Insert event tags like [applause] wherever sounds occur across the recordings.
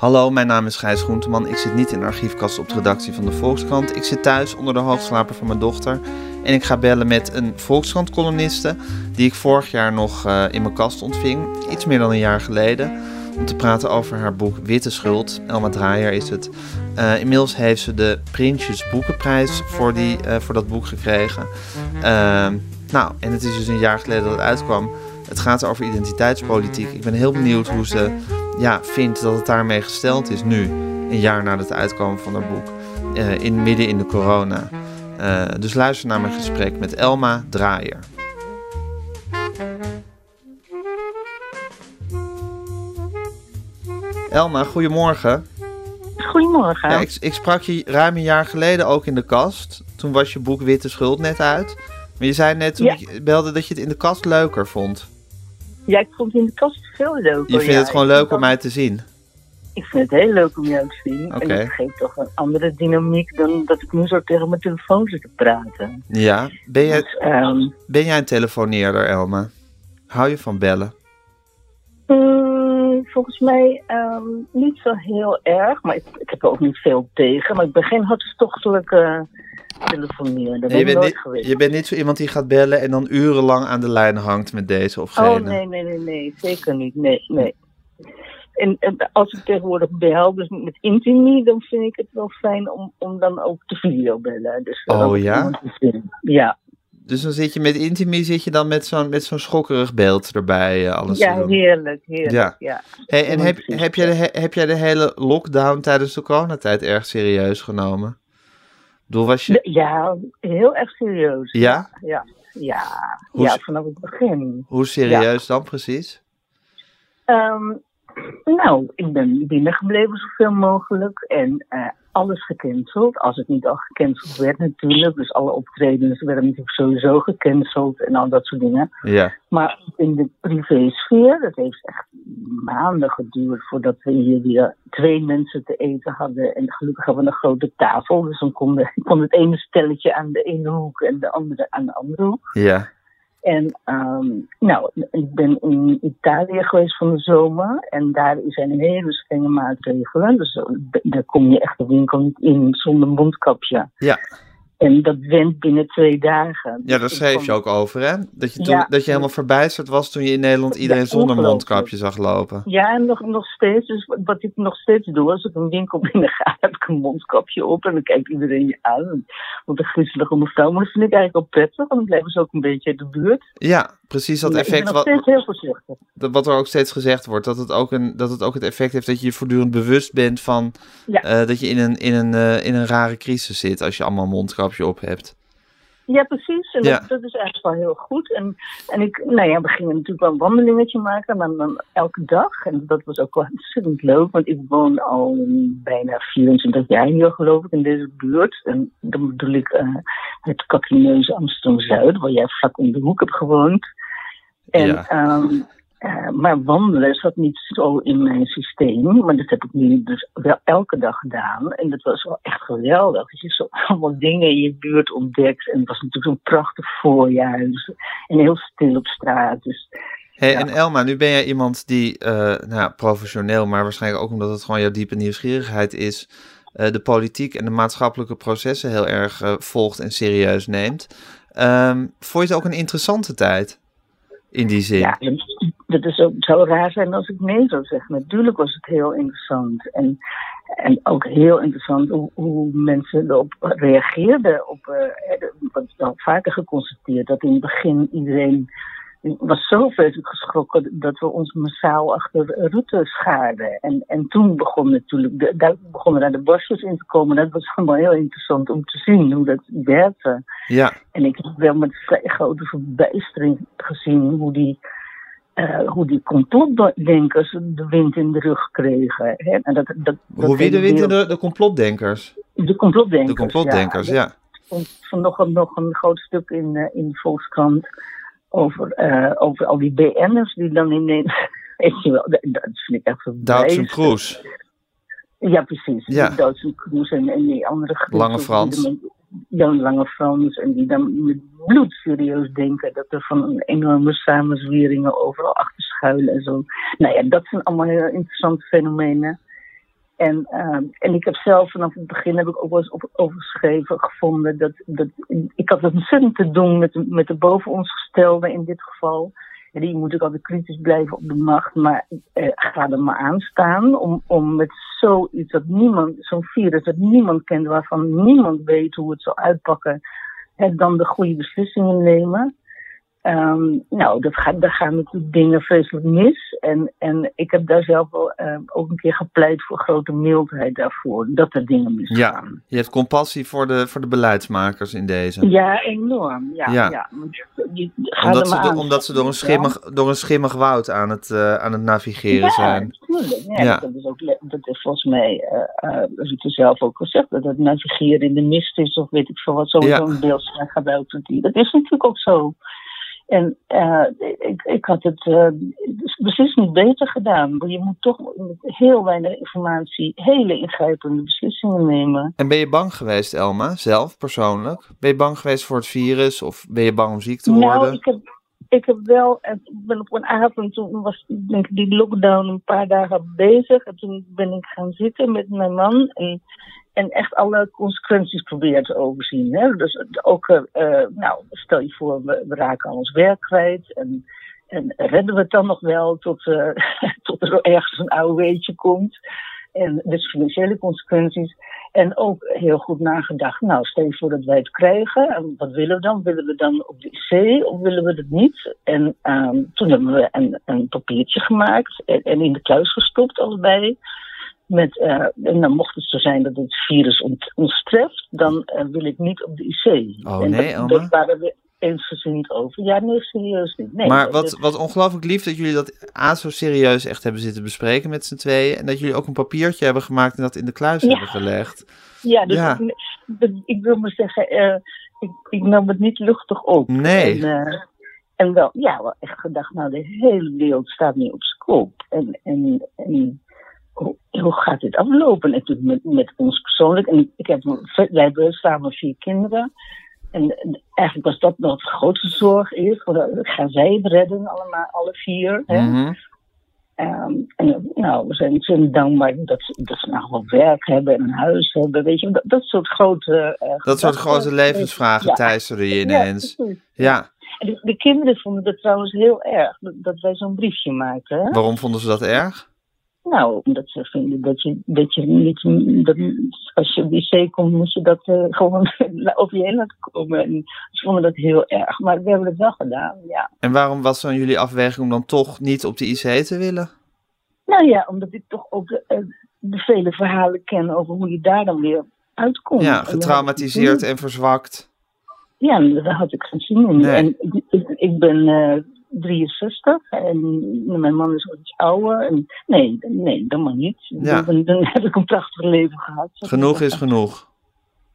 Hallo, mijn naam is Gijs Groenteman. Ik zit niet in de archiefkast op de redactie van de Volkskrant. Ik zit thuis onder de hoogslaper van mijn dochter. En ik ga bellen met een Volkskrant-columniste die ik vorig jaar nog uh, in mijn kast ontving. Iets meer dan een jaar geleden. Om te praten over haar boek Witte Schuld. Elma Draaier is het. Uh, inmiddels heeft ze de Prinsjes Boekenprijs voor, die, uh, voor dat boek gekregen. nou, en het is dus een jaar geleden dat het uitkwam. Het gaat over identiteitspolitiek. Ik ben heel benieuwd hoe ze ja, vindt dat het daarmee gesteld is nu, een jaar na het uitkomen van haar boek, uh, in, midden in de corona. Uh, dus luister naar mijn gesprek met Elma Draaier. Elma, goedemorgen. Goedemorgen. Ja, ik, ik, sprak je ruim een jaar geleden ook in de kast. Toen was je boek Witte Schuld net uit. Maar je zei net toen ja. ik belde dat je het in de kast leuker vond. Ja, ik vond het in de kast veel leuker. Je vindt het gewoon leuk om mij te zien? Ik vind het heel leuk om jou te zien. Okay. En het geeft toch een andere dynamiek dan dat ik nu zo tegen mijn telefoon zit te praten. Ja, ben, jij, dus, um, ben jij een telefoneerder, Elma? Hou je van bellen? Um, volgens mij um, niet zo heel erg, maar ik, ik, heb er ook niet veel tegen. Maar ik ben geen hartstochtelijke telefoneren. Je, ben bent nooit niet, geweest. je bent niet zo iemand die gaat bellen en dan urenlang aan de lijn hangt met deze of gene. Oh, nee, nee, nee, nee. Zeker niet. Nee, nee. En, en, als ik tegenwoordig bel, dus met Intimi, dan vind ik het wel fijn om, om dan ook te videobellen. Dus oh ja? Ja. Dus dan zit je met Intimi, zit je dan met zo'n met zo'n schokkerig beeld erbij uh, alles Ja, heerlijk, heerlijk. Ja. ja. Hey, en heb, heb, jij de, heb jij de hele lockdown tijdens de coronatijd erg serieus genomen? Bedoel, was je... Ja, heel erg serieus. Ja? Ja, ja. Hoe, ja vanaf het begin. Hoe serieus ja. dan precies? Um, nou, ik ben binnengebleven zoveel mogelijk en uh, alles gecanceld. Als het niet al gecanceld werd natuurlijk. Dus alle optredens werden natuurlijk sowieso gecanceld en al dat soort dingen. Ja. Maar in de privésfeer, dat heeft echt maanden geduurd voordat we hier weer twee mensen te eten hadden. En gelukkig hadden we een grote tafel. Dus dan kon, de, kon het ene stelletje aan de ene hoek en de andere aan de andere hoek. Ja. En um, nou, ik ben in Italië geweest van de zomer. En daar zijn hele strenge maatregelen. Dus daar kom je echt de winkel niet in zonder mondkapje. Ja. En dat went binnen twee dagen. Ja, daar schreef je ook over, hè? Dat je, toen, ja, dat je helemaal verbijsterd was toen je in Nederland iedereen ja, zonder mondkapje zag lopen. Ja, en nog, nog steeds. Dus wat ik nog steeds doe, als ik een winkel binnen ga, [laughs] heb ik een mondkapje op en dan kijkt iedereen je aan. Wat een griezelige mevrouw. Maar dat vind ik eigenlijk ook prettig, want dan blijven ze ook een beetje in de buurt. Ja, precies dat Ja, effect ik ben nog wat, steeds heel voorzichtig. wat er ook steeds gezegd wordt. Dat het ook, een, dat het ook het effect heeft dat je je voortdurend bewust bent van eh, dat je in een, in, een, eh, in een rare crisis zit als je allemaal een mondkapje op hebt. Ja, precies. En Ja. dat, dat is eigenlijk wel heel goed. En, en ik, nou ja, we gingen natuurlijk wel een wandelingetje maken, maar dan elke dag. En dat was ook wel ontzettend leuk, want ik woon al bijna 24 jaar hier, geloof ik, in deze buurt. En dan bedoel ik eh, het Kakkineuze Amsterdam-Zuid, waar jij vlak om de hoek hebt gewoond. En, Ja. ehm, eh, maar wandelen zat niet zo in mijn systeem. Maar dat heb ik nu dus wel elke dag gedaan. En dat was wel echt geweldig. Dat je zo [laughs] allemaal dingen in je buurt ontdekt. En het was natuurlijk zo'n prachtig voorjaar. Dus, en heel stil op straat. Dus Hey, Ja. En Elma, nu ben jij iemand die, eh, nou, professioneel, maar waarschijnlijk ook omdat het gewoon jouw diepe nieuwsgierigheid is, eh, de politiek en de maatschappelijke processen heel erg volgt en serieus neemt. Ehm, vond je het ook een interessante tijd? In die zin. ja, dat is ook, het zou raar zijn als ik nee zou zeggen. Natuurlijk was het heel interessant. En, en ook heel interessant hoe, hoe mensen erop reageerden. Op, eh, wat vaker geconstateerd, dat in het begin iedereen was zo vreselijk geschrokken dat we ons massaal achter Rutte schaarden. En, en toen begon natuurlijk, de, daar begonnen daar de borstjes in te komen. Dat was allemaal heel interessant om te zien hoe dat werkte. Ja, En ik heb wel met vrij grote verbijstering gezien hoe die, eh, hoe die complotdenkers de wind in de rug kregen. Hè? En dat, dat, dat hoe wie de wind in de, de complotdenkers? De complotdenkers. De complotdenkers, ja. Er stond vanochtend nog een groot stuk in, eh, in de Volkskrant over, eh, over al die BN'ers die dan in Nederland... [laughs] Weet je wel, dat, dat vind ik echt verbijsterend. Kroes. Ja, precies. Ja. Kroes en, en die andere. Lange Frans. die dan- Ja, Lange Frans. En die dan met bloed serieus denken dat er van een enorme samenzweringen overal achter schuilen en zo. Nou ja, dat zijn allemaal heel interessante fenomenen. En, ehm, en ik heb zelf vanaf het begin heb ik ook wel eens op, overgeschreven gevonden dat, dat ik had het ontzettend te doen met de, met de boven ons gestelde in dit geval. En die moet ik altijd kritisch blijven op de macht, maar eh, ga er maar aan staan om, om met zoiets dat niemand, zo'n virus dat niemand kent, waarvan niemand weet hoe het zal uitpakken, hè, dan de goede beslissingen nemen. Ehm, nou, dat gaat, daar gaan natuurlijk dingen vreselijk mis. En, en ik heb daar zelf wel ehm, ook een keer gepleit voor grote mildheid daarvoor. Dat er dingen misgaan. Ja, je hebt compassie voor de, voor de beleidsmakers in deze. Ja, enorm. Ja, Ja. ja. Je- Omdat er ze, maar do- aan omdat ze door een, schimmig, door een schimmig woud aan het, eh, aan het navigeren Ja, zijn. Ja, Ja. Dat is ook dat is volgens mij, eh eh Rutte zelf ook gezegd, dat het navigeren in de mist is, of weet ik veel wat, sowieso Ja. een gebruikt wordt die. Dat is natuurlijk ook zo. En eh, ik, ik had het eh, precies niet beter gedaan. Want je moet toch met heel weinig informatie hele ingrijpende beslissingen nemen. En ben je bang geweest, Elma, zelf, persoonlijk? Ben je bang geweest voor het virus of ben je bang om ziek te worden? Nou, ik heb, ik heb wel, en ik ben op een avond, toen was denk ik die lockdown een paar dagen bezig. En toen ben ik gaan zitten met mijn man en, en echt alle consequenties proberen te overzien. Hè? Dus ook, eh, eh, nou, stel je voor, we, we raken al ons werk kwijt. En, en redden we het dan nog wel tot, eh, [laughs] tot er ergens een AOW'tje komt. En dus financiële consequenties. En ook heel goed nagedacht. Nou, stel je voor dat wij het krijgen. En wat willen we dan? Willen we dan op de IC of willen we het niet? En ehm, toen hebben we een, een papiertje gemaakt en, en in de kluis gestopt, allebei. Met, eh, en dan mocht het zo zijn dat het virus ont- ons treft, dan eh, wil ik niet op de IC. Oh, en nee, dat, Elma? dat waren we eensgezind over. Ja, nee, serieus niet. Nee, maar wat, wat ongelooflijk lief dat jullie dat A zo serieus echt hebben zitten bespreken met z'n tweeën. En dat jullie ook een papiertje hebben gemaakt en dat in de kluis Ja. hebben gelegd. Ja, dus Ja. Ik, ik wil maar zeggen, eh, ik, ik nam het niet luchtig op. Nee. En, en wel, ja, wel echt gedacht, nou, de hele wereld staat nu op kop. En, en, en hoe, gaat dit aflopen? Natuurlijk met, met ons persoonlijk. En ik heb, wij hebben samen vier kinderen. En eigenlijk was dat nog de grootste zorg eerst. Gaan zij het redden, allemaal, alle vier? Hè? Mhm. Ehm, en nou, we zijn ontzettend dankbaar dat ze, dat ze nou wel werk hebben en een huis hebben. Weet je, dat, dat soort grote. eh, Dat soort grote levensvragen Ja. teisterden je ineens. Ja, En de, de kinderen vonden dat trouwens heel erg, dat, dat wij zo'n briefje maakten. Hè? waarom vonden ze dat erg? Nou, omdat ze vinden dat je, dat je niet, dat, als je op wc komt, moet je dat eh, gewoon [laughs] over je heen laten komen. En ze vonden dat heel erg, maar we hebben het wel gedaan, ja. En waarom was dan jullie afweging om dan toch niet op de IC te willen? Nou ja, omdat ik toch ook de, eh, de vele verhalen ken over hoe je daar dan weer uitkomt. Ja, getraumatiseerd en verzwakt. Ja, daar had ik. Nee. En ik, ik, ik ben eh 63 en mijn man is ook iets ouder. En nee, nee, dat mag niet. Ja. Dan, dan heb ik een prachtig leven gehad. Genoeg is genoeg.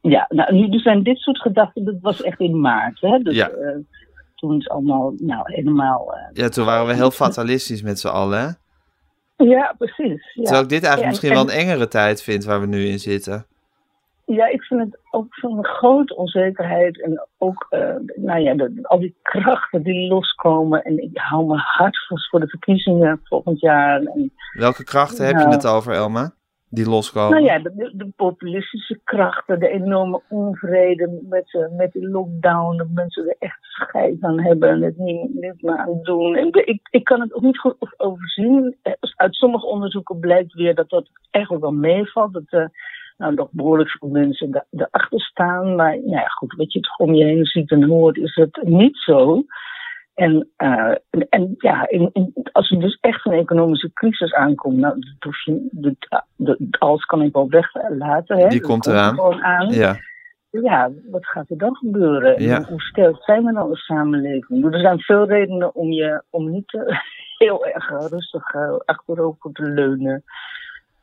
Ja, nou, nu er zijn dit soort gedachten, dat was echt in maart. Hè? Dus, Ja. eh, toen is allemaal, nou, helemaal... eh, Ja, toen waren we heel fatalistisch met z'n allen, hè? ja, precies. Ja. Terwijl ik dit eigenlijk Ja, misschien en- wel een engere tijd vind waar we nu in zitten. Ja, ik vind het ook zo'n grote onzekerheid. En ook, eh, nou ja, de- al die krachten die loskomen. En ik hou me hard vast voor de verkiezingen volgend jaar. En, Welke krachten heb je het over, Elma? Die loskomen? nou ja, de, de- de populistische krachten, de enorme onvrede met, eh, met die lockdown. Dat mensen er echt scheid aan hebben en het niet, niet meer aan doen. En ik, ik kan het ook niet goed overzien. Eh, Uit sommige onderzoeken blijkt weer dat dat eigenlijk wel meevalt. Dat eh, nou, nog behoorlijk veel mensen erachter staan. Maar nou ja, goed, wat je toch om je heen ziet en hoort, is het niet zo. En, eh, en, en ja, in, in- als er dus echt een economische crisis aankomt, nou, dat hoef je, dat, dat, alles kan ik wel weglaten. Hè? Die komt er eraan. Gewoon aan. Ja, Ja, wat gaat er dan gebeuren? Ja. Hoe sterk zijn we dan als samenleving? Er zijn veel redenen om je om niet [laughs] heel erg rustig eh, achterover te leunen.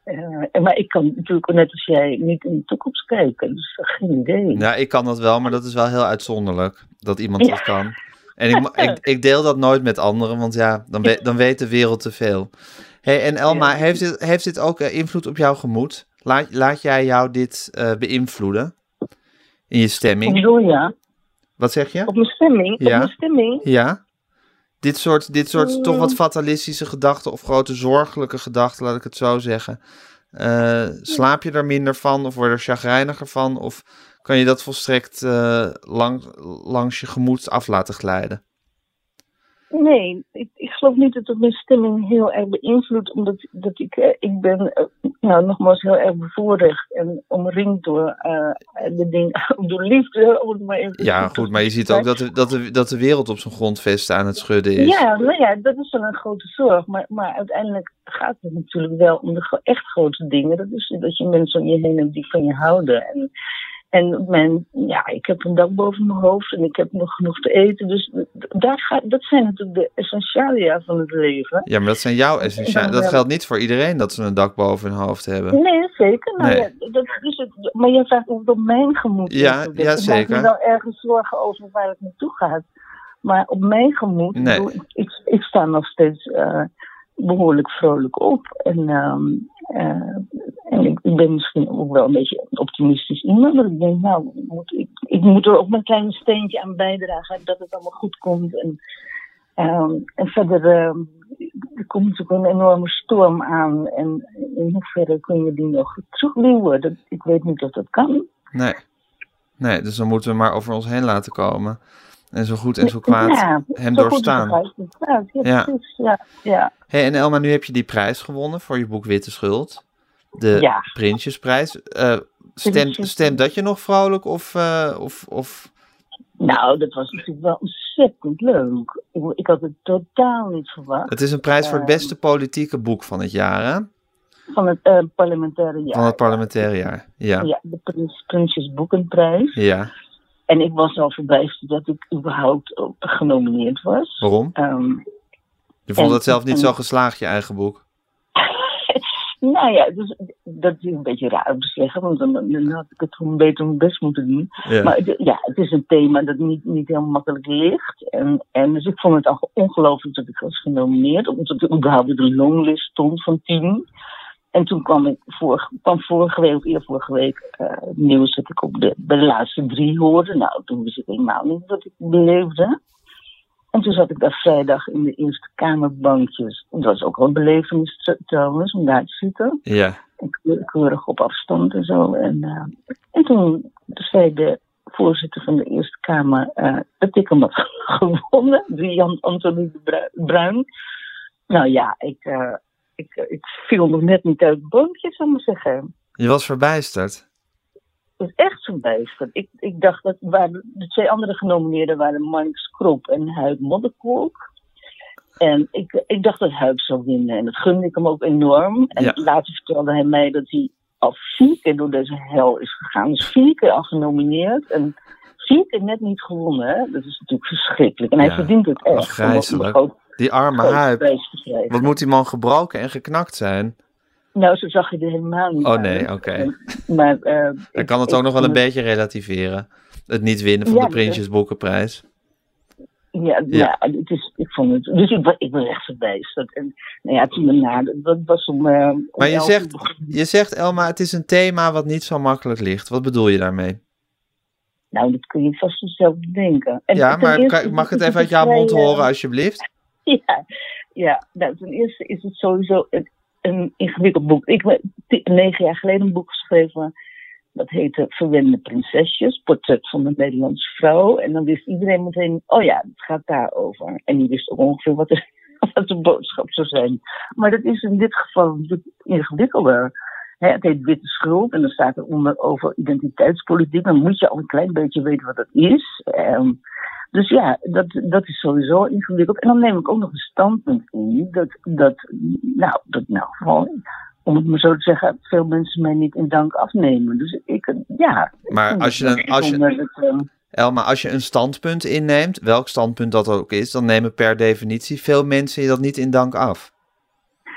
Eh, maar ik kan natuurlijk net als jij niet in de toekomst kijken. Dus geen idee. ja, ik kan dat wel, maar dat is wel heel uitzonderlijk dat iemand Ja. dat kan. En ik, [laughs] ik, ik deel dat nooit met anderen, want ja, dan, we- dan weet de wereld te veel. Hey, en Elma, Ja. heeft, dit, heeft dit ook eh, invloed op jouw gemoed? Laat, laat jij jou dit eh, beïnvloeden? In je stemming? bedoel je? ja? Wat zeg je? Op mijn stemming? Ja. Op mijn stemming? Ja? Dit soort, dit soort Mm. toch wat fatalistische gedachten of grote zorgelijke gedachten, laat ik het zo zeggen. Eh, slaap je er minder van of word je er chagrijniger van? Of kan je dat volstrekt uh, lang, langs je gemoed af laten glijden? Nee, ik, ik geloof niet dat het mijn stemming heel erg beïnvloedt, omdat dat ik, eh, ik ben eh, nou, nogmaals heel erg bevoorrecht en omringd door uh, de dingen, [laughs] door liefde. Om het maar even ja, goed, maar je ziet ook dat de, dat, de, dat de wereld op zijn grondvesten aan het schudden is. Ja, nou ja, dat is wel een grote zorg, maar, maar uiteindelijk gaat het natuurlijk wel om de echt grote dingen. Dat is dat je mensen om je heen hebt die van je houden. En, en mijn, ja, ik heb een dak boven mijn hoofd en ik heb nog genoeg te eten. Dus daar gaat, dat zijn natuurlijk de essentialia van het leven. Ja, maar dat zijn jouw essentialia. Dat geldt niet voor iedereen dat ze een dak boven hun hoofd hebben. Nee, zeker. Nou, nee. Ja, dat is het, maar jij vraagt het op mijn gemoed Ja, ja zeker. Ik maak me wel ergens zorgen over waar het naartoe gaat. Maar op mijn gemoed, nee. ik, ik, ik, sta nog steeds uh, behoorlijk vrolijk op. En, um, uh, en ik, ik, ben misschien ook wel een beetje optimistisch iemand. Maar ik denk, nou, moet, ik, ik moet er ook mijn kleine steentje aan bijdragen dat het allemaal goed komt. En, um, en verder, uh, er komt natuurlijk een enorme storm aan. En in hoeverre kun je die nog terugduwen? Dat, ik weet niet of dat kan. Nee. nee, dus dan moeten we maar over ons heen laten komen. En zo goed en zo kwaad ja, hem zo doorstaan. Ja, ja. Precies, ja, ja. Hey, en Elma, nu heb je die prijs gewonnen voor je boek Witte Schuld. De ja. Prinsjesprijs. Uh, stemt, stemt dat je nog vrolijk of, uh, of, of... Nou, dat was natuurlijk wel ontzettend leuk. Ik, had het totaal niet verwacht. Het is een prijs voor het Uh, beste politieke boek van het jaar, hè? Van het uh, parlementaire jaar. Van het parlementaire jaar, ja. Ja, de Prins, Prinsjes Boekenprijs. Ja. En ik was al verbijsterd dat ik überhaupt genomineerd was. Waarom? Um, Je vond en- het zelf niet en- zo geslaagd, je eigen boek. Nou ja, dus, dat is een beetje raar om te zeggen, want dan, dan had ik het gewoon beter mijn best moeten doen. Ja. Maar ja, het is een thema dat niet, niet heel makkelijk ligt. En, en dus ik vond het al ongelooflijk dat ik was genomineerd, omdat ik überhaupt op de longlist stond van tien. En toen kwam ik vorige, kwam vorige week, of eerder vorige week, eh, nieuws dat ik op de, bij de laatste drie hoorde. Nou, toen wist ik helemaal niet wat ik beleefde. En toen zat ik daar vrijdag in de Eerste Kamerbankjes. Dat was ook wel een belevenis tr- trouwens, om daar te zitten. Ja. En keurig op afstand en zo. En, eh, en toen zei de voorzitter van de Eerste Kamer eh, dat ik hem had [laughs] gewonnen. Die Jan Antonie de Bru- Bruin. Nou ja, ik, eh, ik, ik viel nog net niet uit het bankje, zou ik maar zeggen. Je was verbijsterd. Was echt verbijsterd. Ik, ik dacht dat de twee andere genomineerden waren Mark Skrop en Huib Modderkolk. En ik, ik dacht dat Huib zou winnen. En dat gunde ik hem ook enorm. En Ja. later vertelde hij mij dat hij al vier keer door deze hel is gegaan. Dus vier keer al genomineerd. En vier keer net niet gewonnen. Hè? Dat is natuurlijk verschrikkelijk. En hij Ja, verdient het echt. afgrijzelijk. Die arme krijgen. Wat moet die man gebroken en geknakt zijn? Nou, zo zag je er helemaal niet Oh nee, oké. [laughs] Maar, eh, Hij ik- kan het ik ook nog wel een het- beetje relativeren. Het niet winnen van Ja, de Prinsjesboekenprijs. Ja, Ja. ja. het is, ik vond het. Dus ik, ik was echt verbijsterd. En nou ja, toen daarna, dat- dat was om. eh, om Maar je zegt, uur je zegt, Elma, het is een thema wat niet zo makkelijk ligt. Wat bedoel je daarmee? Nou, dat kun je vast zelf bedenken. En ja, maar eerste mag ik het even uit jouw mond eh, horen, alsjeblieft? [laughs] Ja, ja. Nou, ten eerste is het sowieso een ingewikkeld boek. Ik heb negen jaar geleden een boek geschreven. Dat heette Verwende Prinsesjes, portret van een Nederlandse vrouw. En dan wist iedereen meteen, oh ja, het gaat daarover. En die wist ook ongeveer wat [laughs] wat de boodschap zou zijn. Maar dat is in dit geval ingewikkelder. Het heet Witte Schuld en dan staat er onder over identiteitspolitiek. Dan moet je al een klein beetje weten wat dat is. Ehm, dus ja, dat, dat is sowieso ingewikkeld. En dan neem ik ook nog een standpunt in dat, dat nou, dat nou gewoon, om het maar zo te zeggen, veel mensen mij niet in dank afnemen. Dus ik, ja. Maar als je het dan- als je- dat, ehm, Elma, als je een standpunt inneemt, welk standpunt dat ook is, dan nemen per definitie veel mensen je dat niet in dank af.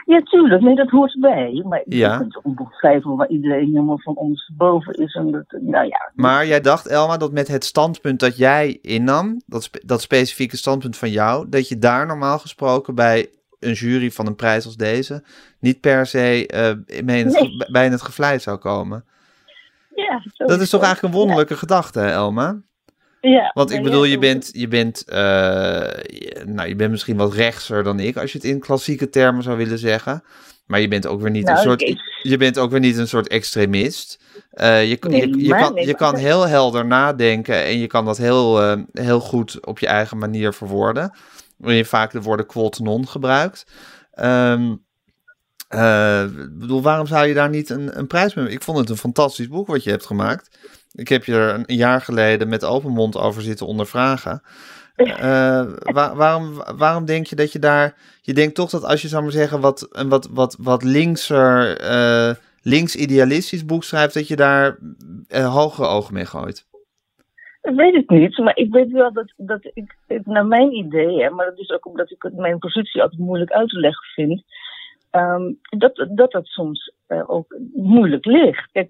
Ja, tuurlijk. Nee, dat hoort erbij. Maar Ja. je kunt ook een boek schrijven waar iedereen helemaal van ondersteboven is. En dat, nou ja. Maar jij dacht, Elma, dat met het standpunt dat jij innam, dat, spe- dat specifieke standpunt van jou, dat je daar normaal gesproken bij een jury van een prijs als deze niet per se eh, mee in het, Nee. bij in het gevleid zou komen. ja Dat is toch het. eigenlijk een wonderlijke gedachte, Elma? Ja, Want ik nou bedoel, je bent, je, bent, eh, nou, je bent misschien wat rechtser dan ik, als je het in klassieke termen zou willen zeggen. Maar je bent ook weer niet Nou, een soort. ik- Je bent ook weer niet een soort extremist. Eh, je, Nee, je, je maar- kan, nee, je maar- kan heel helder nadenken en je kan dat heel, eh, heel goed op je eigen manier verwoorden. Waarin je vaak de woorden quod non gebruikt. Ik bedoel, waarom zou je daar niet een, een prijs mee? Ik vond het een fantastisch boek wat je hebt gemaakt. Ik heb je er een jaar geleden met open mond over zitten ondervragen. Eh, wa- waarom, waarom denk je dat je daar. Je denkt toch dat als je, zou maar zeggen, wat, een wat, wat, wat linkser, eh, links-idealistisch boek schrijft, dat je daar eh, hogere ogen mee gooit. Dat weet ik niet, maar ik weet wel dat, dat ik, het naar mijn idee, hè, maar dat is ook omdat ik mijn positie altijd moeilijk uit te leggen vind, ehm, dat, dat dat soms eh, ook moeilijk ligt. Kijk,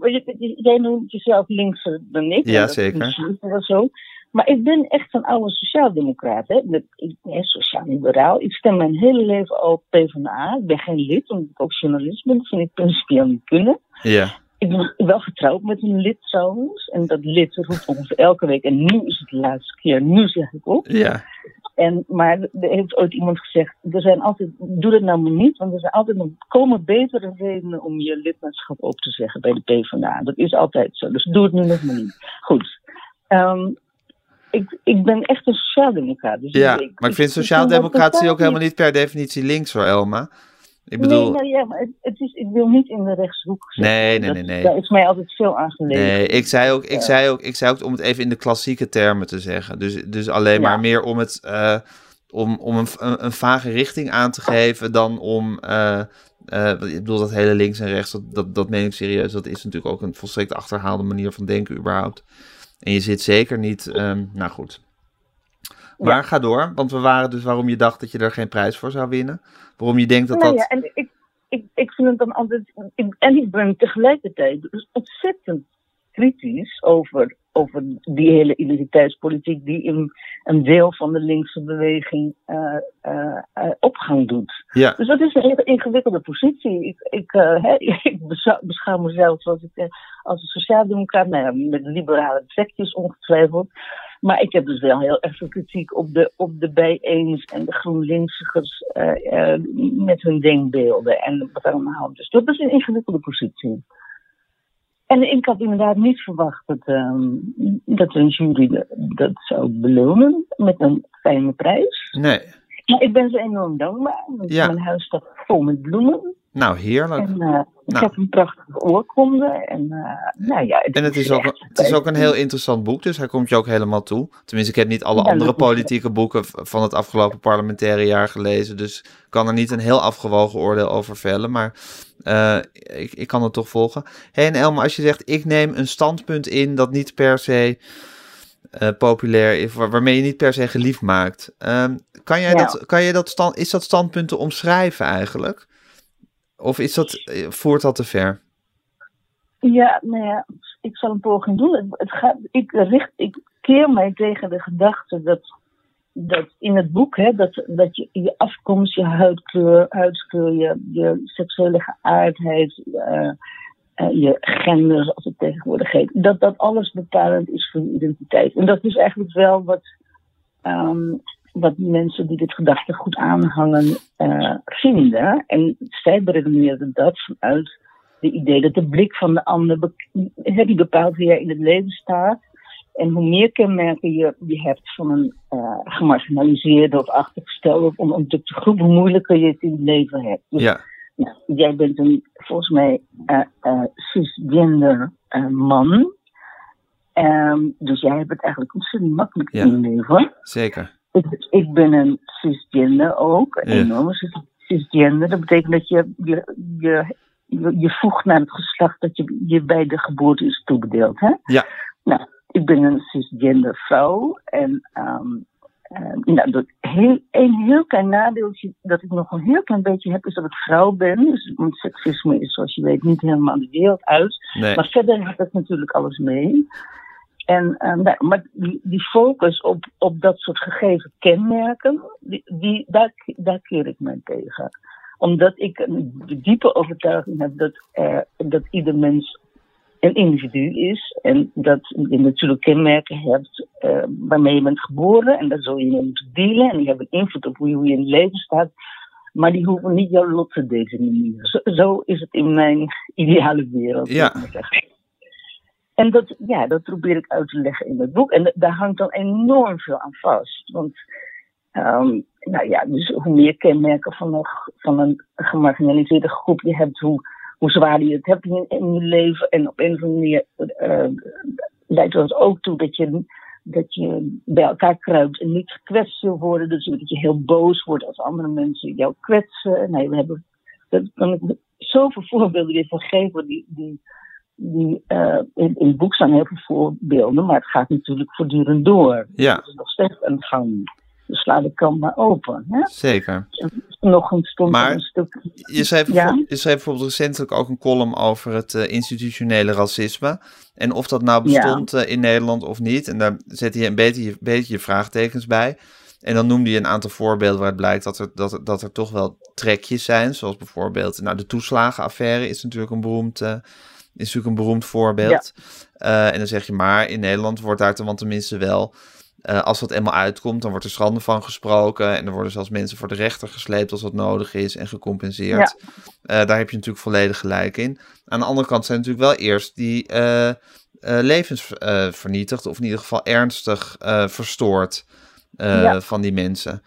jij noemt jezelf linkser dan ik. Ja, zeker. zo. Maar ik ben echt een oude sociaaldemocraat. Hè. Ik ben sociaal-liberaal. Ik stem mijn hele leven al PvdA. Ik ben geen lid, omdat ik ook journalist ben. Dat vind ik principieel niet kunnen. Ja, Ik ben wel getrouwd met een lid trouwens. En dat lid roept ongeveer elke week. En nu is het de laatste keer. Nu zeg ik op. ja, En, maar er heeft ooit iemand gezegd. Er zijn altijd, doe dat nou maar niet. Want er zijn altijd nog, komen betere redenen om je lidmaatschap op te zeggen bij de PvdA. Dat is altijd zo. Dus doe het nu nog maar niet. Goed. Ehm, ik, ik ben echt een sociaaldemocraat. Dus ja. ik- Maar ik vind sociaaldemocratie ook helemaal niet per definitie links hoor, Elma. Ik bedoel, Nee, nou ja, het, is, ik wil niet in de rechtshoek zitten. Nee, nee, Dat- nee, nee. Daar is mij altijd veel aan gelegen. Nee, ik zei ook, ik zei ook, ik zei ook om het even in de klassieke termen te zeggen. Dus, dus alleen maar Ja. meer om het, eh, om, om een, een, een vage richting aan te geven dan om, eh, eh, ik bedoel dat hele links en rechts, dat, dat, dat meen ik serieus. Dat is natuurlijk ook een volstrekt achterhaalde manier van denken überhaupt. En je zit zeker niet, ehm, nou goed. Maar ga door, want we waren dus waarom je dacht dat je er geen prijs voor zou winnen. Waarom je denkt dat nou dat... ja, en ik, ik, ik vind het dan altijd. Ik, en ik ben tegelijkertijd dus ontzettend kritisch over, over die hele identiteitspolitiek die in een deel van de linkse beweging eh, eh, eh, opgang doet. Ja, Dus dat is een hele ingewikkelde positie. Ik, ik, [laughs] ik beschou- beschouw mezelf als, ik, als een sociaaldemocraat, nou ja, met liberale trekjes ongetwijfeld. Maar ik heb dus wel heel erg veel kritiek op de, op de bijeens en de GroenLinksigers met hun denkbeelden en wat allemaal. Dus dat is een ingewikkelde positie. En ik had inderdaad niet verwacht dat, ehm, dat een jury dat zou belonen met een fijne prijs. nee. Maar ik ben ze enorm dankbaar. Want Ja. Mijn huis staat vol met bloemen. Nou, heerlijk. En eh, ik Nou. heb een prachtige oorkonde. En uh, nou ja, En het is, ook, echt het is ook een heel interessant boek, dus hij komt je ook helemaal toe. Tenminste, ik heb niet alle Ja, andere politieke boeken van het afgelopen parlementaire jaar gelezen. Dus ik kan er niet een heel afgewogen oordeel over vellen. Maar eh, ik, ik kan het toch volgen. Hé, en Elma, als je zegt, ik neem een standpunt in dat niet per se populair is, waar- waarmee je niet per se geliefd maakt. Ehm, kan jij Ja. dat, kan jij dat stand, is dat standpunt te omschrijven eigenlijk? Of is dat, eh, voert dat te ver? Ja, nou ik zal een poging doen. Het, het gaat, ik, richt, ik keer mij tegen de gedachte dat, dat in het boek, hè, dat, dat je je afkomst, je huidkleur, huidskleur, je, je seksuele geaardheid, eh, eh, je gender, zoals het tegenwoordig heet, dat dat alles bepalend is voor je identiteit. En dat is eigenlijk wel wat, ehm, wat mensen die dit gedachtegoed aanhangen eh, vinden. En zij beredeneren dat vanuit de idee dat de blik van de ander be- die bepaalt wie jij in het leven staat. En hoe meer kenmerken je, je hebt van een eh, gemarginaliseerde of achtergestelde of onderdrukte groep, hoe moeilijker je het in het leven hebt. Dus Ja, nou, jij bent een, volgens mij, eh, cisgender man. Ehm, dus jij hebt het eigenlijk ontzettend makkelijk Ja. in je leven. zeker. Ik, ik ben een cisgender ook, een Ja. enorme cis- cisgender. Dat betekent dat je je, je, je, voegt naar het geslacht dat je, je bij de geboorte is toebedeeld. Hè? Ja. Nou, ik ben een cisgender vrouw en eh, nou, dat heel, een heel klein nadeeltje dat ik nog een heel klein beetje heb, is dat ik vrouw ben. Dus, want seksisme is, zoals je weet, niet helemaal de wereld uit. Nee. Maar verder heb ik natuurlijk alles mee. En, eh, nou, maar die, die focus op, op dat soort gegeven kenmerken, die, die, daar, daar keer ik mij tegen. Omdat ik een diepe overtuiging heb dat, dat ieder mens een individu is. En dat je natuurlijk kenmerken hebt eh, waarmee je bent geboren. En daar zul je mee moeten dealen. En die hebben invloed op hoe je, in het leven staat. Maar die hoeven niet jouw lot te determineren. Zo, zo is het in mijn [laughs] ideale wereld. Ja. ik. En dat, ja, dat probeer ik uit te leggen in het boek. En daar hangt dan enorm veel aan vast. Want ehm, nou ja, dus hoe meer kenmerken van een, van een gemarginaliseerde groep je hebt, hoe, hoe zwaar je het hebt in, je leven. En op een of andere manier eh, leidt dat ook toe dat je, dat je bij elkaar kruipt en niet gekwetst wil worden. Dus dat je heel boos wordt als andere mensen jou kwetsen. Nee, we hebben, daar kan ik zoveel voorbeelden weer van geven die, die die, uh, in, in het boek staan heel veel voorbeelden, maar het gaat natuurlijk voortdurend door. Ja. Het is nog steeds aan de gang. Dus sla de kant maar open. Hè? Zeker. Nog een stond Maar een stuk. Je schreef, Ja? je schreef bijvoorbeeld recentelijk ook een column over het eh, institutionele racisme. En of dat nou bestond eh, in Nederland of niet. En daar zette je een beetje, beetje je vraagtekens bij. En dan noemde je een aantal voorbeelden waaruit blijkt dat er, dat, er, dat er toch wel trekjes zijn. Zoals bijvoorbeeld nou, de toeslagenaffaire is natuurlijk een beroemd, eh, is natuurlijk een beroemd voorbeeld. Eh, en dan zeg je maar, in Nederland wordt daar dan tenminste wel... eh, als dat eenmaal uitkomt, dan wordt er schande van gesproken. En er worden zelfs mensen voor de rechter gesleept als dat nodig is en gecompenseerd. Eh, daar heb je natuurlijk volledig gelijk in. Aan de andere kant zijn natuurlijk wel eerst die levens vernietigd. Of in ieder geval ernstig verstoord Ja. van die mensen.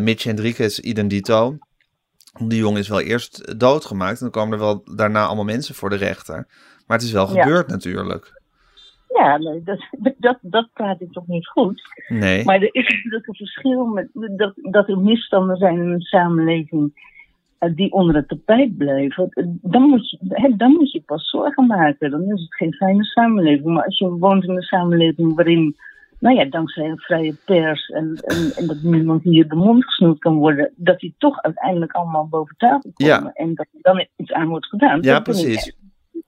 Mitch Hendricks, idem dito. Die jongen is wel eerst doodgemaakt. En dan komen er wel daarna allemaal mensen voor de rechter. Maar het is wel Ja. gebeurd natuurlijk. Ja, nee, dat, [laughs] dat, dat praat ik toch niet goed. Nee. Maar er is natuurlijk een verschil met dat, dat er misstanden zijn in een samenleving eh, die onder het tapijt blijven. Dan moet, je, hè, dan moet je pas zorgen maken. Dan is het geen fijne samenleving. Maar als je woont in een samenleving waarin, nou ja, dankzij een vrije pers en, en, en dat niemand hier de mond gesnoerd kan worden, dat die toch uiteindelijk allemaal boven tafel komen. Ja. En dat er dan iets aan wordt gedaan. Ja, ik precies.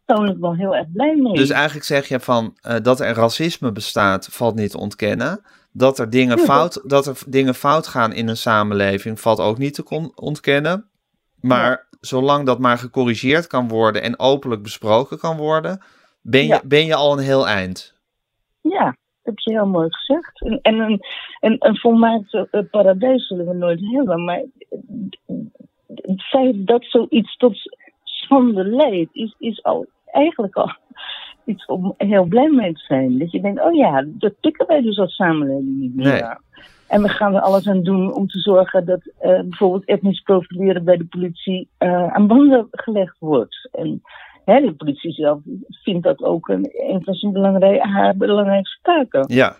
persoonlijk wel heel erg blij mee. Dus eigenlijk zeg je van eh, dat er racisme bestaat, valt niet te ontkennen. Dat er, dingen Ja. fout, dat er dingen fout gaan in een samenleving, valt ook niet te ontkennen. Maar zolang dat maar gecorrigeerd kan worden en openlijk besproken kan worden, ben je, Ja. ben je al een heel eind. Ja, heb je heel mooi gezegd. En, en een, een, een volmaakt eh, paradijs zullen we nooit hebben. Maar het feit dat zoiets tot schande leidt, is, is al eigenlijk al iets om heel blij mee te zijn. Dat je denkt, oh ja, dat pikken wij dus als samenleving niet meer. Nee. En we gaan er alles aan doen om te zorgen dat eh, bijvoorbeeld etnisch profileren bij de politie eh, aan banden gelegd wordt. En hè, de politie zelf vindt dat ook een, een van zijn belangrij, haar belangrijkste taken. Ja.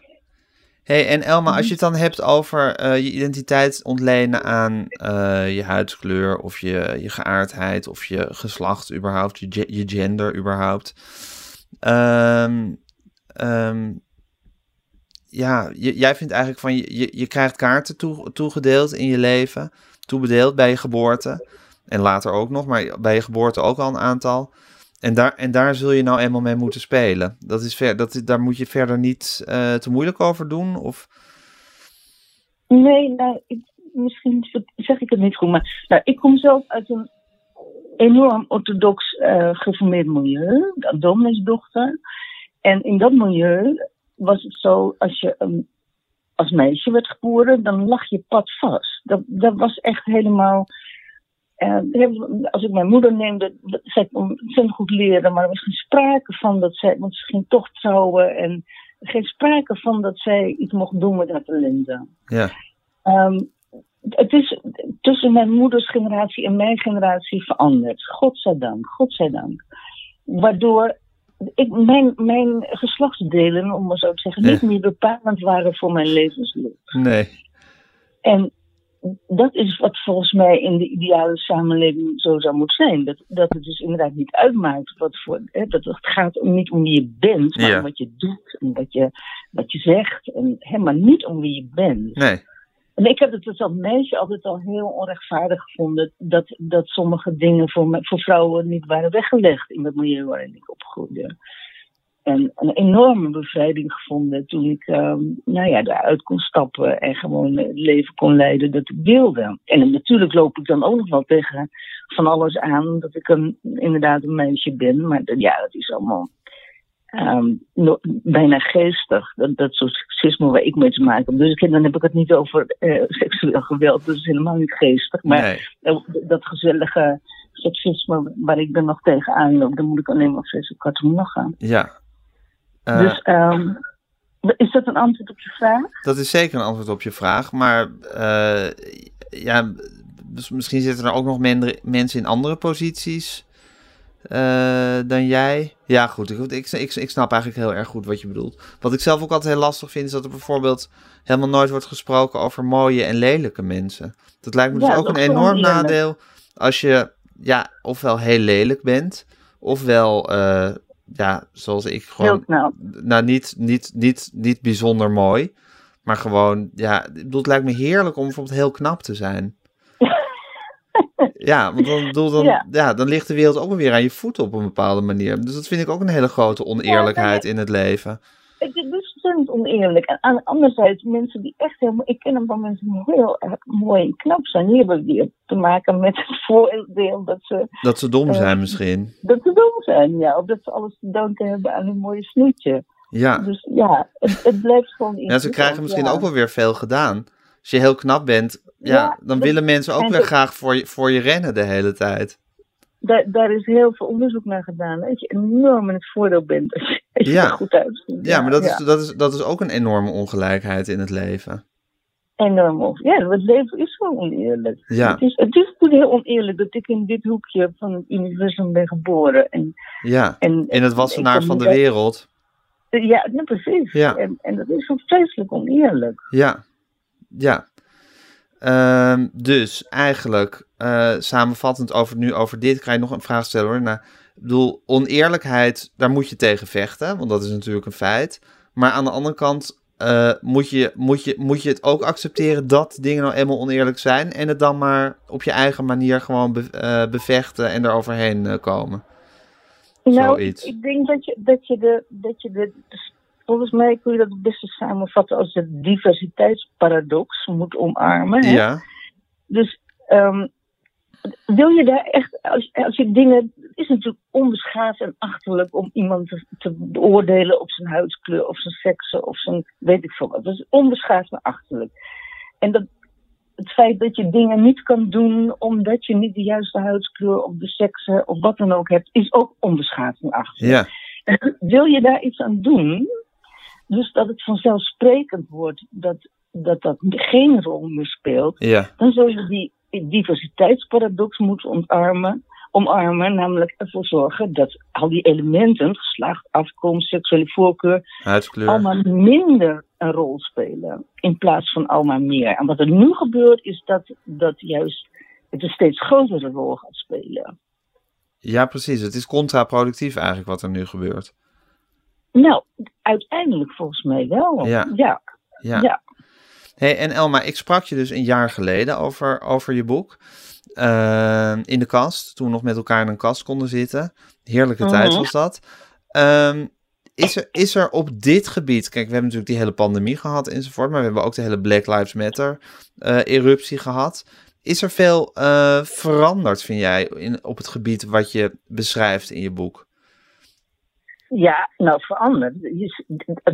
Hey, en Elma, als je het dan hebt over eh, je identiteit ontlenen aan eh, je huidskleur of je, je geaardheid of je geslacht überhaupt, je, je gender überhaupt. Ehm, ehm, ja, je- jij vindt eigenlijk van je, je, je krijgt kaarten toe, toegedeeld in je leven, toebedeeld bij je geboorte en later ook nog, maar bij je geboorte ook al een aantal. En daar, en daar zul je nou eenmaal mee moeten spelen. Dat is ver, dat, daar moet je verder niet eh, te moeilijk over doen. Of, Nee, nou, ik, misschien zeg ik het niet goed, maar nou, ik kom zelf uit een enorm orthodox eh geformeerd milieu, de domineesdochter. En in dat milieu was het zo, als je een, als meisje werd geboren, dan lag je pad vast. Dat, dat was echt helemaal... eh, als ik mijn moeder neemde, dat- zij kon ontzettend goed leren, maar er was geen sprake van dat zij, want ze ging toch trouwen en geen sprake van dat zij iets mocht doen met haar talenten. ja, Ehm, het is tussen mijn moeders generatie en mijn generatie veranderd. Godzijdank, godzijdank. Waardoor ik, mijn, mijn geslachtsdelen, om maar zo te zeggen, niet meer bepalend waren voor mijn levensloop. nee. En dat is wat volgens mij in de ideale samenleving zo zou moeten zijn. Dat, dat het dus inderdaad niet uitmaakt wat voor. Hè, dat het gaat om, niet om wie je bent, maar Ja. om wat je doet en wat je, wat je zegt. En, hè, maar niet om wie je bent. Nee. En ik heb het dus als meisje altijd al heel onrechtvaardig gevonden dat, dat sommige dingen voor, voor vrouwen niet waren weggelegd in het milieu waarin ik opgroeide. En een enorme bevrijding gevonden toen ik ehm, nou ja, daaruit kon stappen en gewoon het leven kon leiden dat ik wilde. En natuurlijk loop ik dan ook nog wel tegen van alles aan dat ik een, inderdaad een meisje ben. Maar ja, dat is allemaal ehm, no- bijna geestig. Dat, dat soort seksisme waar ik mee te maken heb. Dus ik, dan heb ik het niet over eh, seksueel geweld. Dat is helemaal niet geestig. Maar nee. dat, dat gezellige seksisme waar ik dan nog tegenaan loop, dan moet ik alleen maar vreselijk hard om lachen. Ja. Eh, dus ehm, is dat een antwoord op je vraag? Dat is zeker een antwoord op je vraag. Maar eh, ja, dus misschien zitten er ook nog men- mensen in andere posities eh, dan jij. Ja, goed. Ik, ik, ik, ik snap eigenlijk heel erg goed wat je bedoelt. Wat ik zelf ook altijd heel lastig vind, is dat er bijvoorbeeld helemaal nooit wordt gesproken over mooie en lelijke mensen. Dat lijkt me dus Ja, ook een enorm nadeel als je ja, ofwel heel lelijk bent, ofwel, ja, zoals ik Heel gewoon nou, niet, niet, niet, niet bijzonder mooi. Maar gewoon, ja, ik bedoel, het lijkt me heerlijk om bijvoorbeeld heel knap te zijn. [laughs] ja, want dan, bedoel, dan, ja. Ja. dan ligt de wereld ook weer aan je voeten op een bepaalde manier. Dus dat vind ik ook een hele grote oneerlijkheid in het leven. Oneerlijk. En aan, anderzijds, mensen die echt helemaal... Ik ken een paar mensen die heel erg mooi en knap zijn. Die hebben weer te maken met het voordeel dat ze, Dat ze dom Eh, zijn misschien. dat ze dom zijn. Ja, of dat ze alles te danken hebben aan hun mooie snoetje. Ja. Dus ja, het, het blijft gewoon ja, ze krijgen misschien ja. ook wel weer veel gedaan. Als je heel knap bent, ja, Ja, dan willen mensen ook weer graag voor je, voor je rennen de hele tijd. Daar, daar is heel veel onderzoek naar gedaan. Dat je enorm in het voordeel bent als je, als je Ja. er goed uitziet. Ja, maar dat, ja. Is, dat, is, dat is ook een enorme ongelijkheid in het leven. enorm. Ja, het leven is gewoon oneerlijk. Ja. Het, is, het is natuurlijk heel oneerlijk dat ik in dit hoekje van het universum ben geboren. En, Ja, en, in het wassenaar van de wereld. Ja, nee, precies. Ja. En, en dat is zo vreselijk oneerlijk. Ja, ja. Ehm, dus eigenlijk, eh, samenvattend over nu over dit, kan je nog een vraag stellen hoor. Nou, ik bedoel, oneerlijkheid, daar moet je tegen vechten, want dat is natuurlijk een feit. Maar aan de andere kant eh, moet, je, moet, je, moet je het ook accepteren dat dingen nou eenmaal oneerlijk zijn. En het dan maar op je eigen manier gewoon be- eh, bevechten en er overheen komen. Nou, Zoiets. ik, denk dat je, dat je de. Dat je de volgens mij kun je dat het beste samenvatten als de diversiteitsparadox moet omarmen. Hè? Ja, Dus ehm, wil je daar echt, als, als je dingen, het is natuurlijk onbeschaafd en achterlijk om iemand te, te beoordelen op zijn huidskleur of zijn sekse of zijn, weet ik veel wat. Dat is onbeschaafd en achterlijk. En dat, het feit dat je dingen niet kan doen omdat je niet de juiste huidskleur of de sekse of wat dan ook hebt, is ook onbeschaafd en achterlijk. ja, [laughs] Wil je daar iets aan doen? Dus dat het vanzelfsprekend wordt dat dat, dat geen rol meer speelt ja, dan zul je die diversiteitsparadox moeten ontarmen, omarmen, namelijk ervoor zorgen dat al die elementen, geslacht, afkomst, seksuele voorkeur, huidskleur. allemaal minder een rol spelen in plaats van allemaal meer. En wat er nu gebeurt is dat, dat juist het een steeds grotere rol gaat spelen. Ja, precies. Het is contraproductief eigenlijk wat er nu gebeurt. Nou, uiteindelijk volgens mij wel. Ja. ja. Ja. Ja. Hey, en Elma, ik sprak je dus een jaar geleden over, over je boek. Eh, in de kast, toen we nog met elkaar in een kast konden zitten. Heerlijke Mhm. tijd was dat. Ehm, is, er, is er op dit gebied, kijk, we hebben natuurlijk die hele pandemie gehad enzovoort, maar we hebben ook de hele Black Lives Matter eh, eruptie gehad. Is er veel eh, veranderd, vind jij, in, op het gebied wat je beschrijft in je boek? Ja, nou veranderd.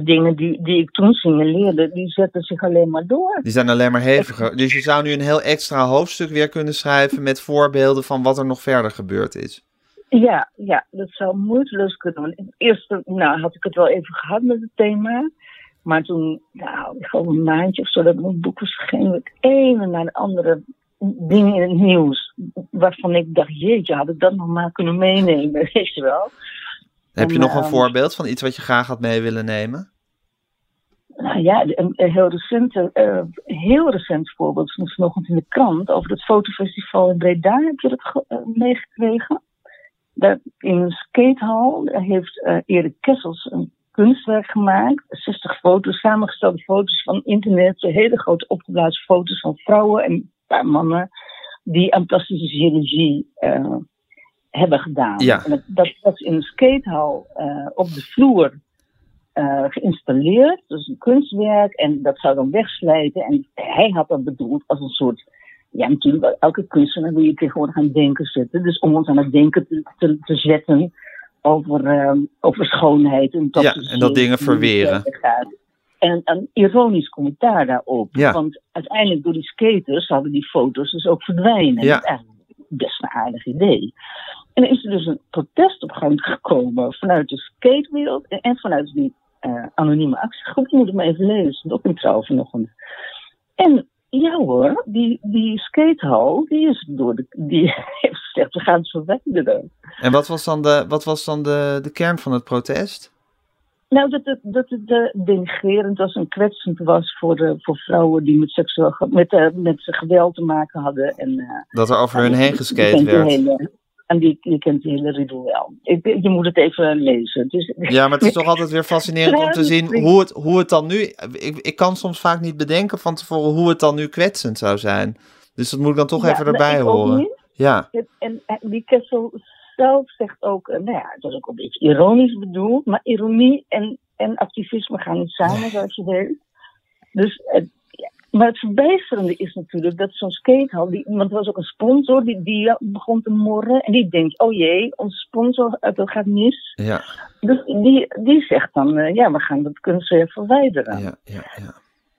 Dingen die, die ik toen signaleerde, die zetten zich alleen maar door. Die zijn alleen maar heviger. Dus je zou nu een heel extra hoofdstuk weer kunnen schrijven met voorbeelden van wat er nog verder gebeurd is. Ja, ja, dat zou moeiteloos kunnen. Eerst nou, had ik het wel even gehad met het thema. Maar toen, nou, ik geloof een maandje of zo dat mijn boek was het ene naar de andere dingen in het nieuws. Waarvan ik dacht, jeetje, had ik dat nog maar kunnen meenemen, [laughs] weet je wel. Heb je En, nog een ehm, voorbeeld van iets wat je graag had mee willen nemen? Nou ja, een, een heel, recente, eh, heel recent voorbeeld van vanochtend in de krant over het fotofestival in Breda. Heb je dat eh, meegekregen? Daar in een skatehal heeft eh, Erik Kessels een kunstwerk gemaakt. 60 foto's, samengestelde foto's van internet. Hele grote opgeblazen foto's van vrouwen en een paar mannen die aan plastische chirurgie hebben gedaan. Ja. En dat, dat was in een skatehal eh, op de vloer eh, geïnstalleerd. Dus een kunstwerk. En dat zou dan wegslijten. En hij had dat bedoeld als een soort. Ja, natuurlijk, elke kunstenaar wil je tegenwoordig aan het denken zetten. Dus om ons aan het denken te, te, te zetten. over, ehm, over schoonheid. En dat Ja, en dat dingen verweren. En een ironisch commentaar daarop. Ja. Want uiteindelijk door die skaters zouden die foto's dus ook verdwijnen. Ja. Eigenlijk best een aardig idee. En er is er dus een protest op gang gekomen vanuit de skatewereld en, vanuit die eh, anonieme actiegroep. Je moet het maar even lezen, ook in trouw vanochtend. En ja hoor, die, die skatehal, die is door die [laughs] heeft gezegd, we gaan het verwijderen. En wat was dan de, wat was dan de, de kern van het protest? Nou, dat het, dat het eh, denigrerend was en kwetsend was voor, eh, voor vrouwen die met, seksueel, ge- met, eh, met geweld te maken hadden. En, eh, Dat er over hun heen geskate die werd. hele- en die, je kent die hele riedel wel. Ik, je moet het even lezen. Dus, Ja, maar het is toch altijd weer fascinerend om te zien hoe het, hoe het dan nu... Ik, ik kan soms vaak niet bedenken van tevoren hoe het dan nu kwetsend zou zijn. Dus dat moet ik dan toch Ja, even nou, erbij horen. Ja, en die Kessel zelf zegt ook, eh, nou ja, het is ook een beetje ironisch bedoeld, maar ironie en, en activisme gaan niet samen, zoals je weet. Dus, ja. maar het verbijsterende is natuurlijk dat zo'n skatehal, die, want er was ook een sponsor, die, die begon te morren en die denkt, oh jee, onze sponsor, eh, dat gaat mis. ja, Dus die, die zegt dan, eh, ja, we gaan dat kunstwerk verwijderen. ja, ja, ja.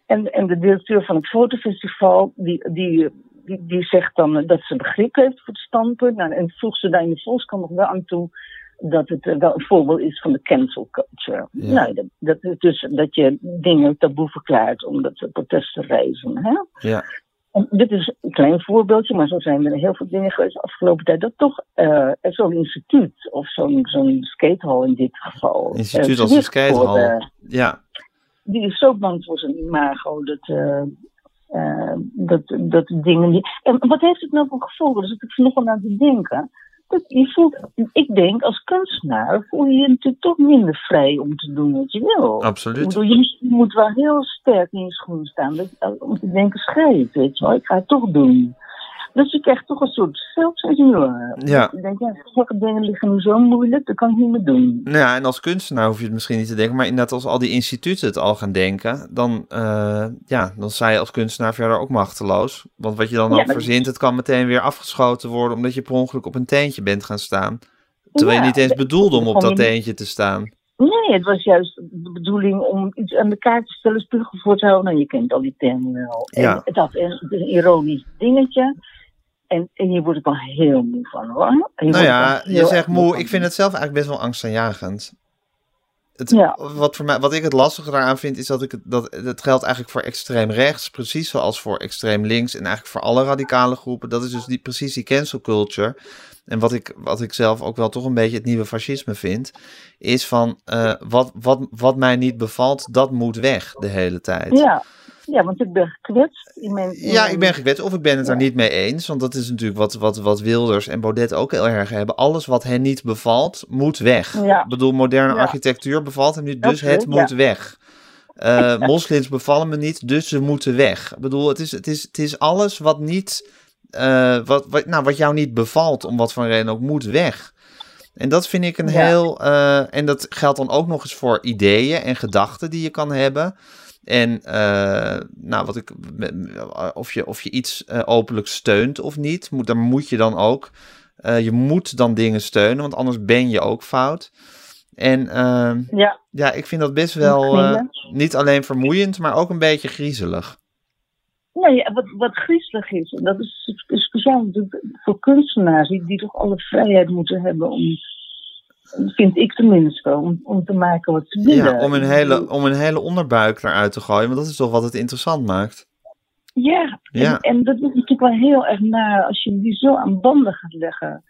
En, en de directeur van het fotofestival, die, die, die, die zegt dan dat ze begrip heeft voor het standpunt. Nou, en voegt ze daar in de Volkskrant nog wel aan toe dat het eh, wel een voorbeeld is van de cancel culture. Ja. Nou, dat, dat dus dat je dingen taboe verklaart omdat ze protesten reizen. Hè? ja. En dit is een klein voorbeeldje, maar zo zijn er heel veel dingen geweest de afgelopen tijd. Dat toch eh, zo'n instituut, of zo'n zo'n skatehal in dit geval. Instituut eh, als een zwicht voor, skatehal. eh, Ja, die is zo bang voor zijn imago dat, eh, dat, dat dingen. En wat heeft het nou voor gevolgen? Dus ik vanochtend aan te denken. Dat je voelt, ik denk als kunstenaar voel je je natuurlijk toch minder vrij om te doen wat je wil. Absoluut. bedoel, je, moet- je moet wel heel sterk in je schoenen staan dat, om te denken, schrijf, weet je wel, ik ga het toch doen. Dus je krijgt toch een soort zelfcensuur. Ja. Ik denk, ja, sommige dingen liggen nu zo moeilijk, dat kan ik niet meer doen. Nou ja, en als kunstenaar hoef je het misschien niet te denken, maar inderdaad als al die instituten het al gaan denken, dan, eh, ja, dan sta je als kunstenaar verder ook machteloos. Want wat je dan Ja, ook verzint, het kan meteen weer afgeschoten worden omdat je per ongeluk op een teentje bent gaan staan. Terwijl je niet eens bedoelde om op dat teentje te staan. Nee, het was juist de bedoeling om iets aan de kaart te stellen, spiegel voor te houden. Nou, je kent al die termen wel. Ja. En dat, is een ironisch dingetje. En, en je wordt er wel heel moe van, hoor. Nou ja, je zegt moe, ik vind het zelf eigenlijk best wel angstaanjagend. Het, Ja. wat, voor mij, wat ik het lastige daaraan vind, is dat ik het, dat het geldt eigenlijk voor extreem rechts, precies zoals voor extreem links en eigenlijk voor alle radicale groepen. Dat is dus die, precies die cancel culture. En wat ik, wat ik zelf ook wel toch een beetje het nieuwe fascisme vind, is van eh, wat, wat, wat mij niet bevalt, dat moet weg de hele tijd. Ja. Ja, want ik ben gekwetst. Ja, ik ben gekwetst of ik ben het er Ja. niet mee eens. Want dat is natuurlijk wat, wat, wat Wilders en Baudet ook heel erg hebben. Alles wat hen niet bevalt, moet weg. Ja. Ik bedoel, moderne Ja. architectuur bevalt hem niet, dus het moet weg. Eh, [laughs] Moslims bevallen me niet, dus ze moeten weg. Ik bedoel, het is, het is, het is alles wat niet... eh, wat, wat, nou, wat jou niet bevalt, om wat voor reden ook, moet weg. En dat vind ik een heel... eh, en dat geldt dan ook nog eens voor ideeën en gedachten die je kan hebben. En eh, nou, wat ik, of, je, of je iets eh, openlijk steunt of niet, moet, daar moet je dan ook. eh, je moet dan dingen steunen, want anders ben je ook fout. En eh, Ja, ja, ik vind dat best wel niet alleen vermoeiend, maar ook een beetje griezelig. nee, wat, wat griezelig is, en dat is spe- speciaal voor kunstenaars, die, die toch alle vrijheid moeten hebben om, vind ik tenminste, om, om te maken wat ze willen. Ja, om een, hele, om een hele onderbuik eruit te gooien, want dat is toch wat het interessant maakt. Ja, Ja. En, en dat is natuurlijk wel heel erg naar als je die zo aan banden gaat leggen.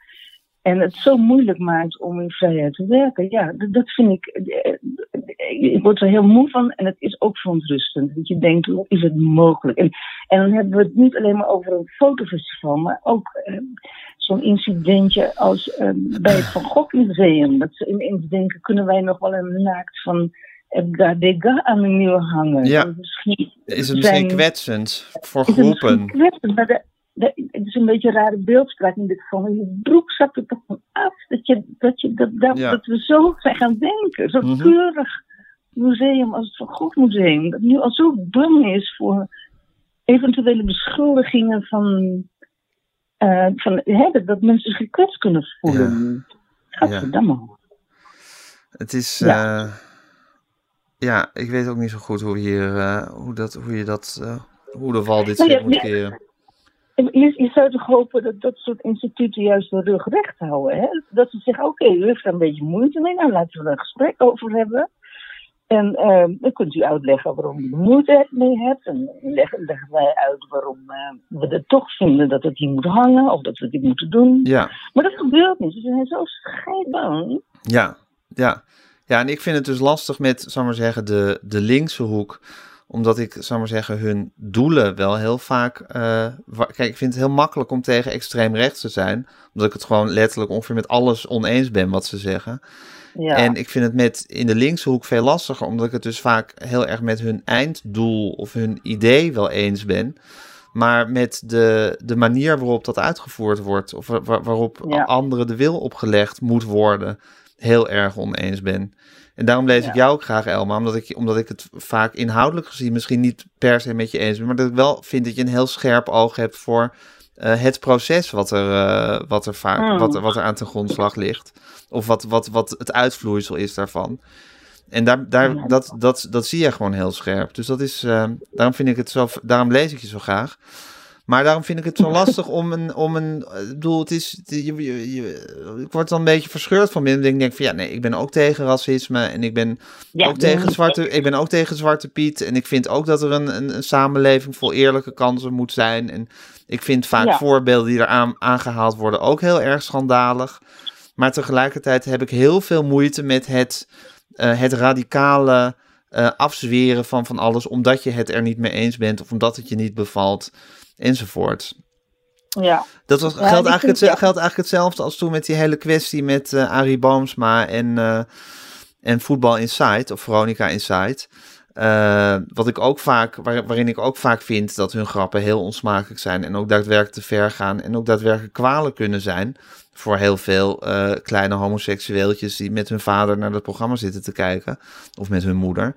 En het zo moeilijk maakt om in vrijheid te werken. Ja, dat, dat vind ik. eh, Ik word er heel moe van en het is ook verontrustend. Dat je denkt, hoe is het mogelijk? En, en dan hebben we het niet alleen maar over een fotofestival, maar ook eh, zo'n incidentje als eh, bij het Van Gogh Museum. Dat ze ineens denken, kunnen wij nog wel een naakt van Edgar Degas aan de muur hangen? Ja. En Misschien Is het misschien zijn- kwetsend voor is het groepen? kwetsend, maar de, de- het is een beetje een rare beeldspraak in dit geval. Je broek zakt er toch van af dat, je, dat, je, dat, dat, Ja. dat we zo zijn gaan denken. Zo'n Mhm. keurig museum als het Van Gogh Museum. Dat nu al zo bang is voor eventuele beschuldigingen van... eh, van hè, dat, mensen zich gekwetst kunnen voelen. Gadverdamme. Het is... Ja. eh, ja, ik weet ook niet zo goed hoe, hier, eh, hoe, dat, hoe je dat... hoe de wal dit Nou ja, moet ja. keren. Je, je zou toch hopen dat dat soort instituten juist de rug recht houden. Hè? Dat ze zeggen, oké, u heeft daar een beetje moeite mee. Nou, laten we er een gesprek over hebben. En ehm, dan kunt u uitleggen waarom u er moeite mee hebt. En leggen, leggen wij uit waarom eh, we er toch vinden dat het hier moet hangen. Of dat we dit moeten doen. Ja, Maar dat gebeurt niet. Ze zijn zo scheidbang. ja, ja. Ja, en ik vind het dus lastig met, maar zeggen, de, de linkse hoek. Omdat ik, maar zeggen, hun doelen wel heel vaak... eh, kijk, ik vind het heel makkelijk om tegen extreem rechts te zijn. Omdat ik het gewoon letterlijk ongeveer met alles oneens ben wat ze zeggen. Ja. En ik vind het met in de linkse hoek veel lastiger, omdat ik het dus vaak heel erg met hun einddoel of hun idee wel eens ben. Maar met de, de manier waarop dat uitgevoerd wordt, of wa- wa- waarop Ja. anderen de wil opgelegd moet worden, heel erg oneens ben. En daarom lees ik jou ook graag, Elma, omdat ik, omdat ik het vaak inhoudelijk gezien misschien niet per se met je eens ben, maar dat ik wel vind dat je een heel scherp oog hebt voor eh, het proces wat er, eh, wat, er vaak, Mm. wat, er- wat er aan ten grondslag ligt. Of wat, wat, wat het uitvloeisel is daarvan. En daar, daar, dat, dat, dat zie je gewoon heel scherp. Dus dat is, eh, daarom vind ik het zo, daarom lees ik je zo graag. Maar daarom vind ik het zo lastig om een, om een, eh, ik bedoel, het is, je, je, je- ik word dan een beetje verscheurd van binnen. Ik denk van ja, nee, ik ben ook tegen racisme en ik ben Ja, ook tegen zwarte, ik ben ook tegen zwarte Piet en ik vind ook dat er een, een, een samenleving vol eerlijke kansen moet zijn. En ik vind vaak Ja. voorbeelden die eraan aangehaald worden ook heel erg schandalig. Maar tegelijkertijd heb ik heel veel moeite met het, eh, het radicale eh, afzweren van van alles, omdat je het er niet mee eens bent of omdat het je niet bevalt, enzovoort. Ja. Dat was, geldt, eigenlijk ja. geldt eigenlijk hetzelfde als toen met die hele kwestie met eh Arie Boomsma en, eh en Voetbal Insight, of Veronica Insight. Eh, wat ik ook vaak, waar- waarin ik ook vaak vind dat hun grappen heel onsmakelijk zijn en ook daadwerkelijk te ver gaan en ook daadwerkelijk kwalen kunnen zijn voor heel veel kleine homoseksueeltjes die met hun vader naar dat programma zitten te kijken of met hun moeder.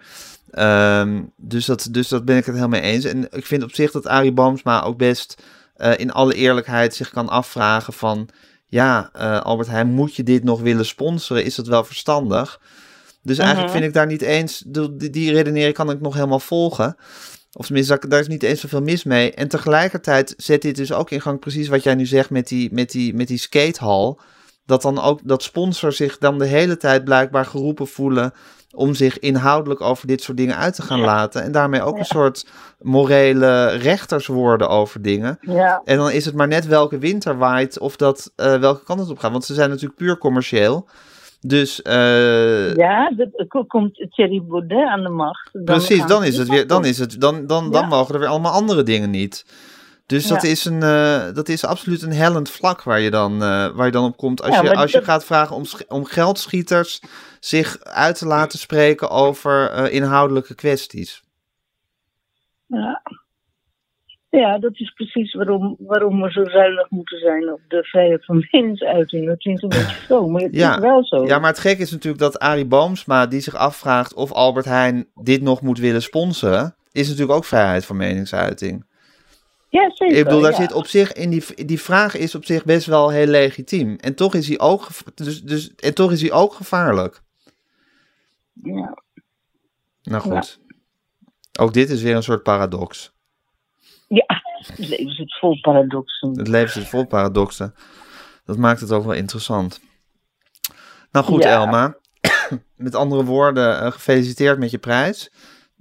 Ehm, dus, dat, dus dat ben ik het helemaal mee eens. En ik vind op zich dat Arie Boomsma ook best eh, in alle eerlijkheid zich kan afvragen van... Ja, eh, Albert Heijn, moet je dit nog willen sponsoren? Is dat wel verstandig? Dus eigenlijk Mhm. vind ik daar niet eens... Die, die redenering kan ik nog helemaal volgen. Of tenminste, daar, is niet eens zoveel mis mee. En tegelijkertijd zet dit dus ook in gang precies wat jij nu zegt met die, met die, met die skatehal. Dat dan ook dat sponsors zich dan de hele tijd blijkbaar geroepen voelen om zich inhoudelijk over dit soort dingen uit te gaan laten. En daarmee ook een soort morele rechters worden over dingen. Ja. En dan is het maar net welke wind er waait of dat, eh, welke kant het op gaat. Want ze zijn natuurlijk puur commercieel. Dus eh, Ja, dat, er komt Thierry Baudet aan de macht. Dan precies, dan is het weer, dan is het, dan, dan, dan mogen er weer allemaal andere dingen niet. Dus dat, is een, eh, dat is absoluut een hellend vlak waar je dan, eh, waar je dan op komt. Als, Ja, je, als je gaat vragen om, om geldschieters zich uit te laten spreken over eh, inhoudelijke kwesties. Ja. ja, dat is precies waarom, waarom we zo zuinig moeten zijn op de vrijheid van meningsuiting. Dat klinkt een beetje zo, maar het Ja. is wel zo. Ja, maar het gekke is natuurlijk dat Arie Boomsma, die zich afvraagt of Albert Heijn dit nog moet willen sponsoren, is natuurlijk ook vrijheid van meningsuiting. Ja, zeker. Ik bedoel, daar ja. zit op zich in die, die vraag is op zich best wel heel legitiem. En toch is hij ook, dus, dus, en toch is hij ook gevaarlijk. Ja. Nou goed. Ook dit is weer een soort paradox. ja, [laughs] het leven zit vol paradoxen. Het leven zit vol paradoxen. Dat maakt het ook wel interessant. Nou goed, Ja. Elma. [coughs] Met andere woorden, eh, gefeliciteerd met je prijs.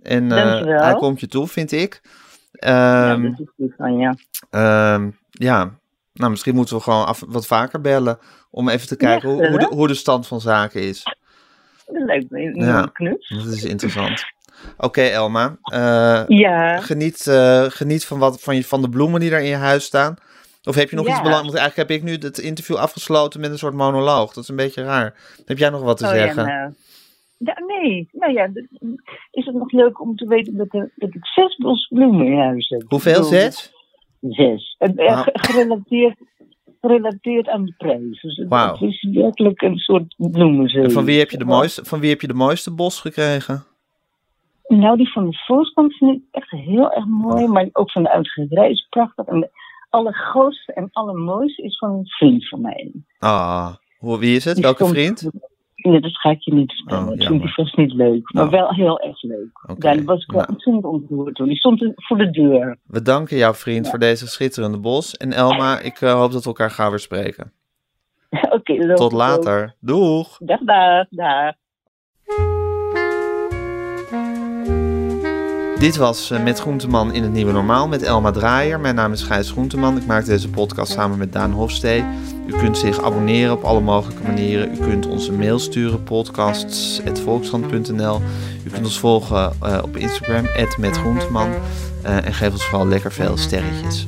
En Dankjewel. hij komt je toe, vind ik. Ja, Ehm, dat is goed van ja. Ehm, ja, nou misschien moeten we gewoon af, wat vaker bellen om even te kijken hoe, hoe, de, hoe de stand van zaken is. Een Ja. ja. knus. Dat is interessant. Oké, Elma. eh, Ja, geniet eh, geniet van, wat, van, je, van de bloemen die daar in je huis staan. Of heb je nog Ja. iets belangrijks? Eigenlijk heb ik nu het interview afgesloten met een soort monoloog. Dat is een beetje raar. Heb jij nog wat te Oh, ja, zeggen? nou. Ja, nee. Nou ja, is het nog leuk om te weten dat, er, dat ik zes bos bloemen in huis heb. Hoeveel? Zes? Zes. En, eh, gerelateerd, gerelateerd aan de prijs. Dus het, is werkelijk een soort bloemenzee. En van wie heb je de mooiste, van wie heb je de mooiste bos gekregen? Nou, die van de Volkskrant vind ik echt heel erg mooi. Maar ook van de uitgeverij is prachtig. En de allergrootste en allermooiste is van een vriend van mij. Ah, hoe, wie is het? Die Welke vriend? Nee, dat ga ik je niet vertellen. Oh, dat vind ik vast niet leuk. Maar Oh. wel heel erg leuk. Daar was ik wel ontzettend ontroerd toen. Die stond voor de deur. We danken jou, vriend, voor deze schitterende bos. En Elma, ik eh, hoop dat we elkaar gaan weer spreken. [laughs] Oké, Tot later. Doeg! Dag, dag, dag. Dit was eh, Met Groenteman in het Nieuwe Normaal met Elma Draaier. Mijn naam is Gijs Groenteman. Ik maak deze podcast samen met Daan Hofstee. U kunt zich abonneren op alle mogelijke manieren. U kunt ons een mail sturen, podcasts.volkskrant.nl. U kunt ons volgen eh, op Instagram, @metgroenteman. Eh, en geef ons vooral lekker veel sterretjes.